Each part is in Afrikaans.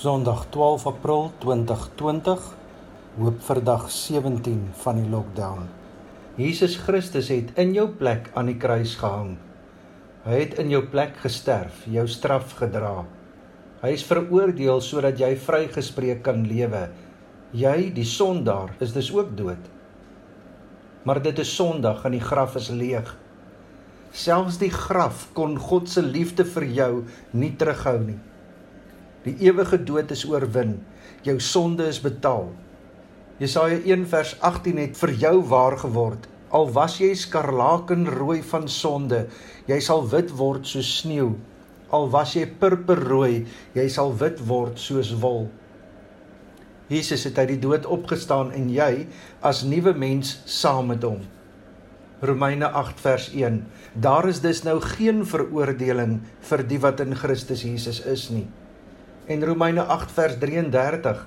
Sondag 12 April 2020 hoop vir dag 17 van die lockdown. Jesus Christus het in jou plek aan die kruis gehang. Hy het in jou plek gesterf, jou straf gedra. Hy is veroordeel sodat jy vrygespreek kan lewe. Jy, die sondaar, is dus ook dood. Maar dit is Sondag en die graf is leeg. Selfs die graf kon God se liefde vir jou nie terughou nie. Die ewige dood is oorwin. Jou sonde is betaal. Jesaja 1 vers 18 het vir jou waar geword. Al was jy skarlakenrooi van sonde, jy sal wit word soos sneeu. Al was jy purperrooi, jy sal wit word soos wol. Jesus het uit die dood opgestaan en jy as nuwe mens saam met hom. Romeine 8 vers 1. Daar is dus nou geen veroordeling vir die wat in Christus Jesus is nie en Romeine 8 vers 33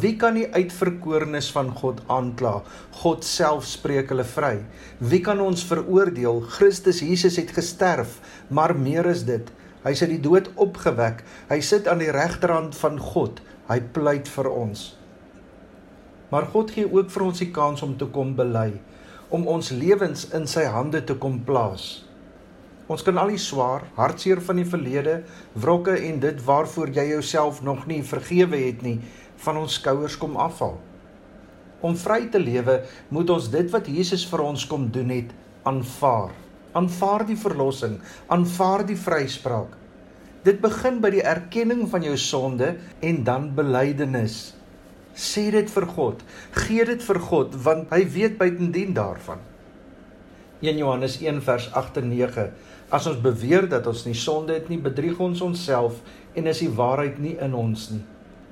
Wie kan die uitverkorenes van God aankla? God self spreek hulle vry. Wie kan ons veroordeel? Christus Jesus het gesterf, maar meer is dit. Hy het die dood opgewek. Hy sit aan die regterhand van God. Hy pleit vir ons. Maar God gee ook vir ons die kans om te kom bely, om ons lewens in sy hande te kom plaas. Ons kan al die swaar, hartseer van die verlede, wrokke en dit waarvoor jy jouself nog nie vergewe het nie, van ons skouers kom afhaal. Om vry te lewe, moet ons dit wat Jesus vir ons kom doen het, aanvaar. Aanvaar die verlossing, aanvaar die vryspraak. Dit begin by die erkenning van jou sonde en dan belydenis. Sê dit vir God, gee dit vir God want hy weet buitendien daarvan. 1 Johannes 1 vers 8 en 9 As ons beweer dat ons nie sonde het nie, bedrieg ons onsself en is die waarheid nie in ons nie.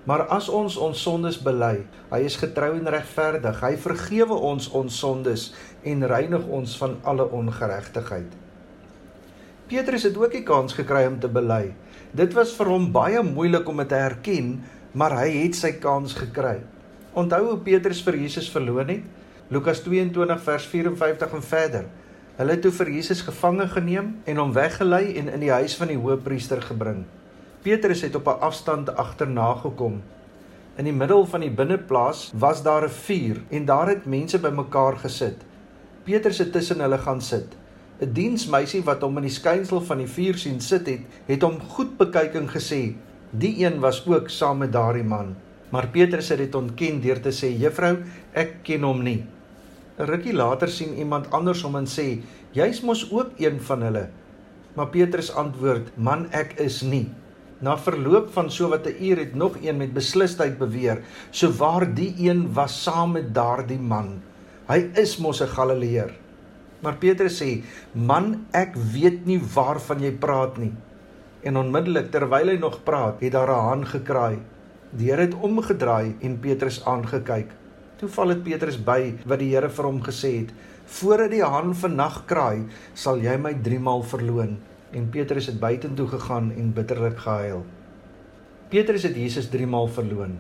Maar as ons ons sondes bely, hy is getrou en regverdig. Hy vergewe ons ons sondes en reinig ons van alle ongeregtigheid. Petrus het ook die kans gekry om te bely. Dit was vir hom baie moeilik om dit te erken, maar hy het sy kans gekry. Onthou hoe Petrus vir Jesus verloon het? Lukas 22 vers 54 en verder. Hulle het toe vir Jesus gevange geneem en hom weggelei en in die huis van die hoofpriester gebring. Petrus het op 'n afstand agterna gekom. In die middel van die binneplaas was daar 'n vuur en daar het mense bymekaar gesit. Petrus het tussen hulle gaan sit. 'n Diensmeisie wat hom in die skynsel van die vuur sien sit het, het hom goed bekyk en gesê: "Die een was ook saam met daardie man." Maar Petrus het dit ontken deur te sê: "Juffrou, ek ken hom nie." Rukkie later sien iemand anders hom en sê: "Jy's mos ook een van hulle." Maar Petrus antwoord: "Man, ek is nie." Na verloop van so wat 'n uur het nog een met beslisheid beweer: "So waar die een was saam met daardie man. Hy is mos 'n Galileër." Maar Petrus sê: "Man, ek weet nie waarvan jy praat nie." En onmiddellik terwyl hy nog praat, het daar 'n haan gekraai. Die Here het omgedraai en Petrus aangekyk. Toe val dit Petrus by wat die Here vir hom gesê het: "Voordat die haan vannag kraai, sal jy my 3 maal verloon." En Petrus het buitentoe gegaan en bitterlik gehuil. Petrus het Jesus 3 maal verloon.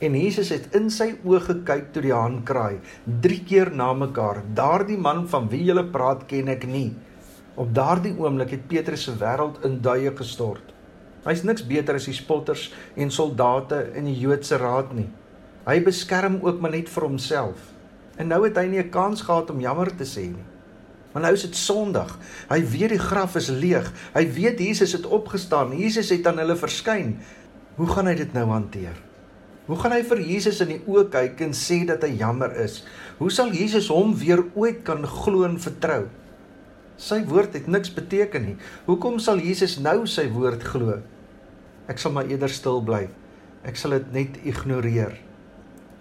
En Jesus het in sy oë gekyk toe die haan kraai, 3 keer na mekaar. Daardie man van wie jy praat, ken ek nie. Op daardie oomblik het Petrus se wêreld in duie gestort. Hy's niks beter as die spotters en soldate in die Joodse raad nie. Hy beskerm ook maar net vir homself. En nou het hy nie 'n kans gehad om jammer te sê nie. Maar nou is dit Sondag. Hy weet die graf is leeg. Hy weet Jesus het opgestaan. Jesus het aan hulle verskyn. Hoe gaan hy dit nou hanteer? Hoe gaan hy vir Jesus in die oë kyk en sê dat hy jammer is? Hoe sal Jesus hom weer ooit kan glo en vertrou? Sy woord het niks beteken nie. Hoekom sal Jesus nou sy woord glo? Ek sal maar eerder stil bly. Ek sal dit net ignoreer.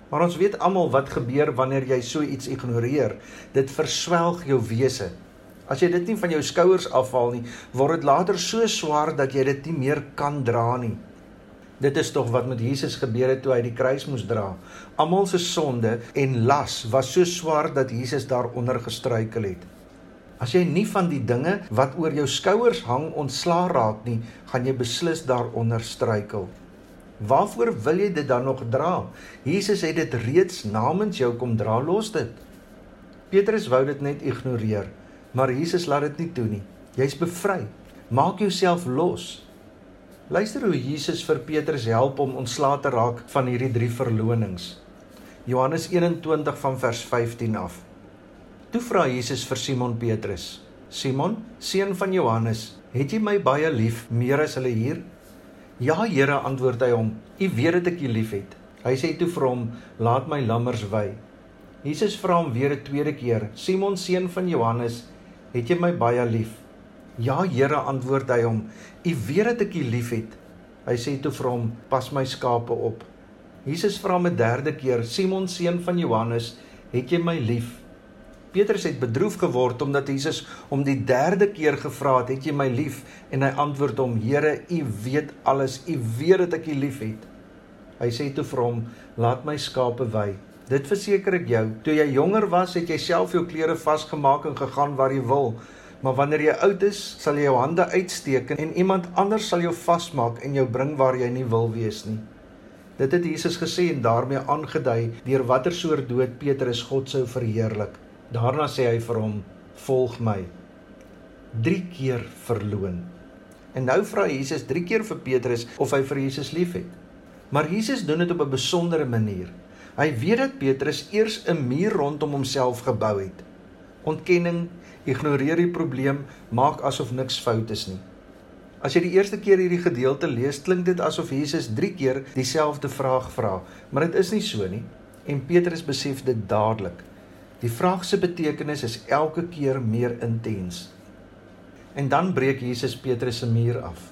Maar ons weet almal wat gebeur wanneer jy so iets ignoreer. Dit verswelg jou wese. As jy dit nie van jou skouers afhaal nie, word dit later so swaar dat jy dit nie meer kan dra nie. Dit is tog wat met Jesus gebeur het toe hy die kruis moes dra. Almal se sonde en las was so swaar dat Jesus daaronder gestruikel het. As jy nie van die dinge wat oor jou skouers hang ontslaa raak nie, gaan jy beslis daaronder struikel. Waarvoor wil jy dit dan nog dra? Jesus het dit reeds namens jou kom dra, los dit. Petrus wou dit net ignoreer, maar Jesus laat dit nie toe nie. Jy's bevry. Maak jouself los. Luister hoe Jesus vir Petrus help om ontslae te raak van hierdie drie verlonings. Johannes 21 van vers 15 af. Toe vra Jesus vir Simon Petrus: "Simon, seun van Johannes, het jy my baie lief meer as hulle hier?" "Ja, Here," antwoord hy hom. "U weet dat ek u liefhet." Hy sê toe vir hom: "Laat my lammers wy." Jesus vra hom weer 'n tweede keer: "Simon seun van Johannes, het jy my baie lief?" "Ja, Here," antwoord hy hom. "U weet dat ek u liefhet." Hy sê toe vir hom: "Pas my skape op." Jesus vra hom 'n derde keer: "Simon seun van Johannes, het jy my lief?" Petrus het bedroef geword omdat Jesus hom die derde keer gevra het: "Het jy my lief?" En hy antwoord hom: "Here, U weet alles. U weet dat ek U liefhet." Hy sê toe vir hom: "Laat my skape wy." Dit verseker ek jou, toe jy jonger was, het jy self jou klere vasgemaak en gegaan waar jy wil. Maar wanneer jy oud is, sal jy jou hande uitsteek en iemand anders sal jou vasmaak en jou bring waar jy nie wil wees nie. Dit het Jesus gesê en daarmee aangedui deur watter soort dood Petrus God sou verheerlik. Daarna sê hy vir hom: "Volg my." 3 keer verloon. En nou vra Jesus 3 keer vir Petrus of hy vir Jesus liefhet. Maar Jesus doen dit op 'n besondere manier. Hy weet dat Petrus eers 'n muur rondom homself gebou het. Ontkenning, ignoreer die probleem, maak asof niks fout is nie. As jy die eerste keer hierdie gedeelte lees, klink dit asof Jesus 3 keer dieselfde vraag vra, maar dit is nie so nie. En Petrus besef dit dadelik. Die vraag se betekenis is elke keer meer intens. En dan breek Jesus Petrus se muur af.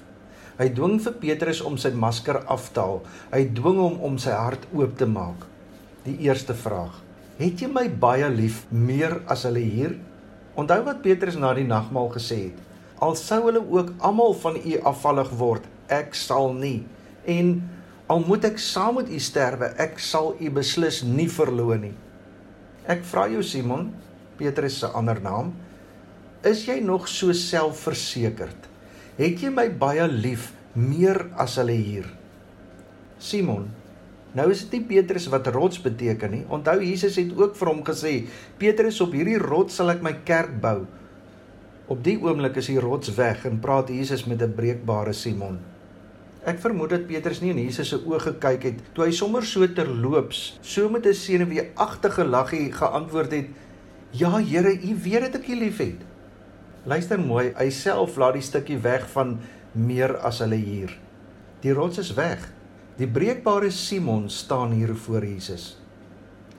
Hy dwing vir Petrus om sy masker af te haal. Hy dwing hom om sy hart oop te maak. Die eerste vraag: Het jy my baie lief meer as hulle hier? Onthou wat Petrus na die nagmaal gesê het: Al sou hulle ook almal van u afvallig word, ek sal nie. En al moet ek saam met u sterwe, ek sal u beslis nie verloon nie. Ek vra jou Simon, Petrus se ander naam, is jy nog so selfversekerd? Het jy my baie lief meer as hulle hier? Simon, nou is dit nie Petrus wat rots beteken nie. Onthou Jesus het ook vir hom gesê, Petrus op hierdie rots sal ek my kerk bou. Op die oomblik is die rots weg en praat Jesus met 'n breekbare Simon. Ek vermoed dat Petrus nie in Jesus se oë gekyk het toe hy sommer so terloops, so met 'n senuweeagtige laggie geantwoord het: "Ja, Here, U weet dat ek U liefhet." Luister mooi, hy self laat die stukkie weg van meer as hulle hier. Die rots is weg. Die breekbare Simon staan hier voor Jesus.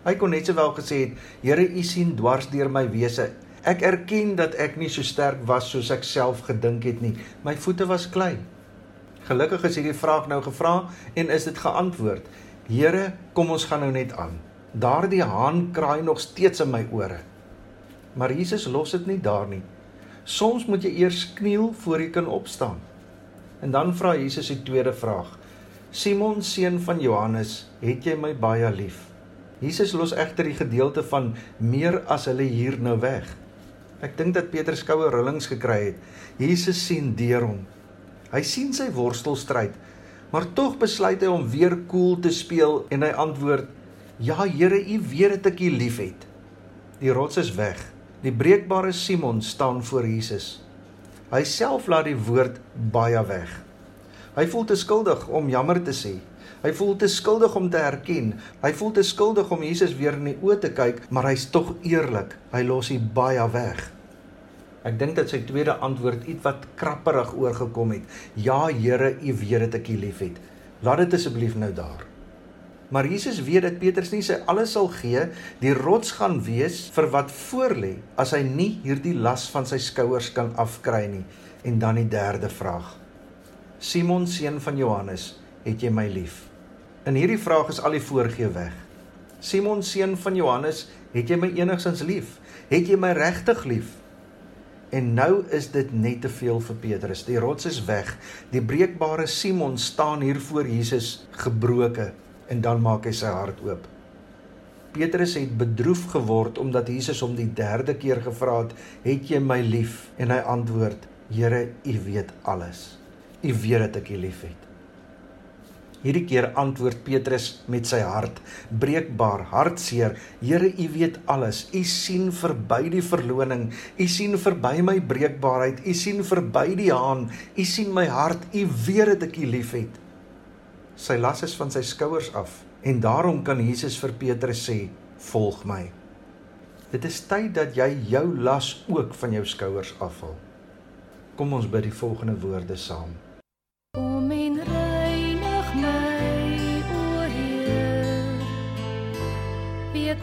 Hy kon net sowel gesê het: "Here, U sien dwars deur my wese. Ek erken dat ek nie so sterk was soos ek self gedink het nie. My voete was klein." Gelukkig is hierdie vraag nou gevra en is dit geantwoord. Here, kom ons gaan nou net aan. Daardie haan kraai nog steeds in my ore. Maar Jesus los dit nie daar nie. Soms moet jy eers kniel voor jy kan opstaan. En dan vra Jesus die tweede vraag. Simon seun van Johannes, het jy my baie lief? Jesus los egter die gedeelte van meer as hulle hier nou weg. Ek dink dat Petrus koue rillings gekry het. Jesus sien deur hom. Hy sien sy worstelstryd, maar tog besluit hy om weer koel cool te speel en hy antwoord: "Ja Here, U weet dat ek U liefhet." Die rots is weg. Die breekbare Simon staan voor Jesus. Hy self laat die woord baie weg. Hy voel te skuldig om jammer te sê. Hy voel te skuldig om te erken. Hy voel te skuldig om Jesus weer in die oë te kyk, maar hy's tog eerlik. Hy los hy baie weg. Ek dink dat sy tweede antwoord ietwat krapperig oorgekom het. Ja, Here, U weet dat ek U liefhet. Laat dit asseblief nou daar. Maar Jesus weet dat Petrus nie sy alles sal gee, die rots gaan wees vir wat voorlê as hy nie hierdie las van sy skouers kan afkry nie. En dan die derde vraag. Simon seun van Johannes, het jy my lief? In hierdie vraag is al die voorgee weg. Simon seun van Johannes, het jy my enigsins lief? Het jy my regtig lief? En nou is dit net te veel vir Petrus. Die rots is weg. Die breekbare Simon staan hier voor Jesus gebroken en dan maak hy sy hart oop. Petrus het bedroef geword omdat Jesus hom die derde keer gevra het, "Het jy my lief?" En hy antwoord, "Here, U weet alles. U weet dat ek U liefhet." Hierdie keer antwoord Petrus met sy hart, breekbaar, hartseer: "Here, U weet alles. U sien verby die verloning. U sien verby my breekbaarheid. U sien verby die haan. U sien my hart. U weet dat ek U liefhet." Sy las is van sy skouers af en daarom kan Jesus vir Petrus sê: "Volg my." Dit is tyd dat jy jou las ook van jou skouers afhaal. Kom ons bid die volgende woorde saam.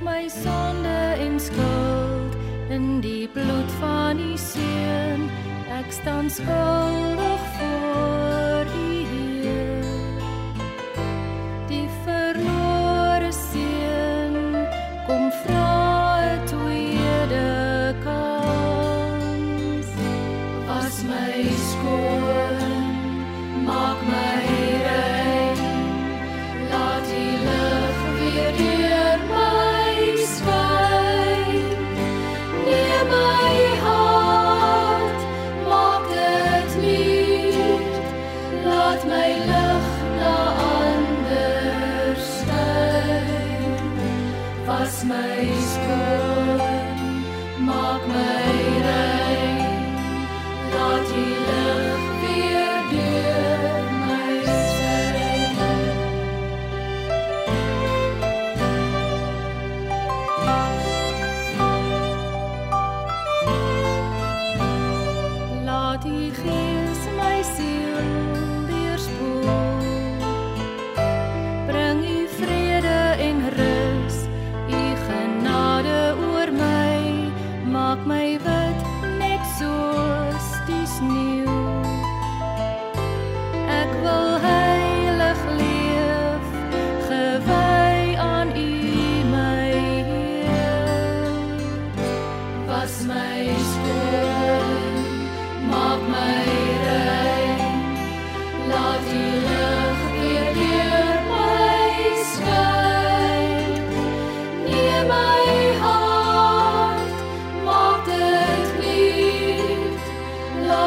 My sonde en skuld in die bloed van U seun. Ek staan skuldig voor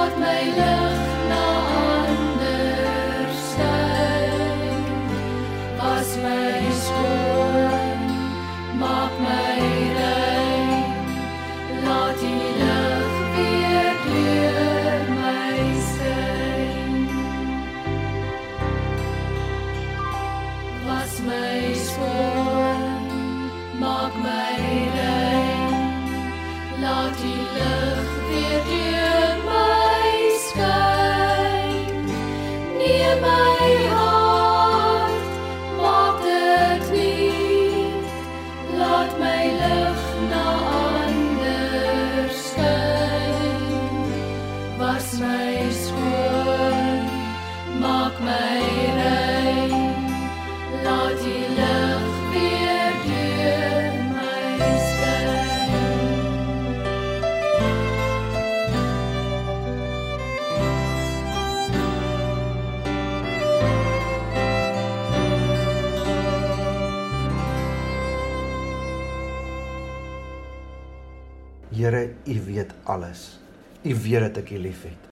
Laat my lig U weet alles. U weet dat ek U liefhet.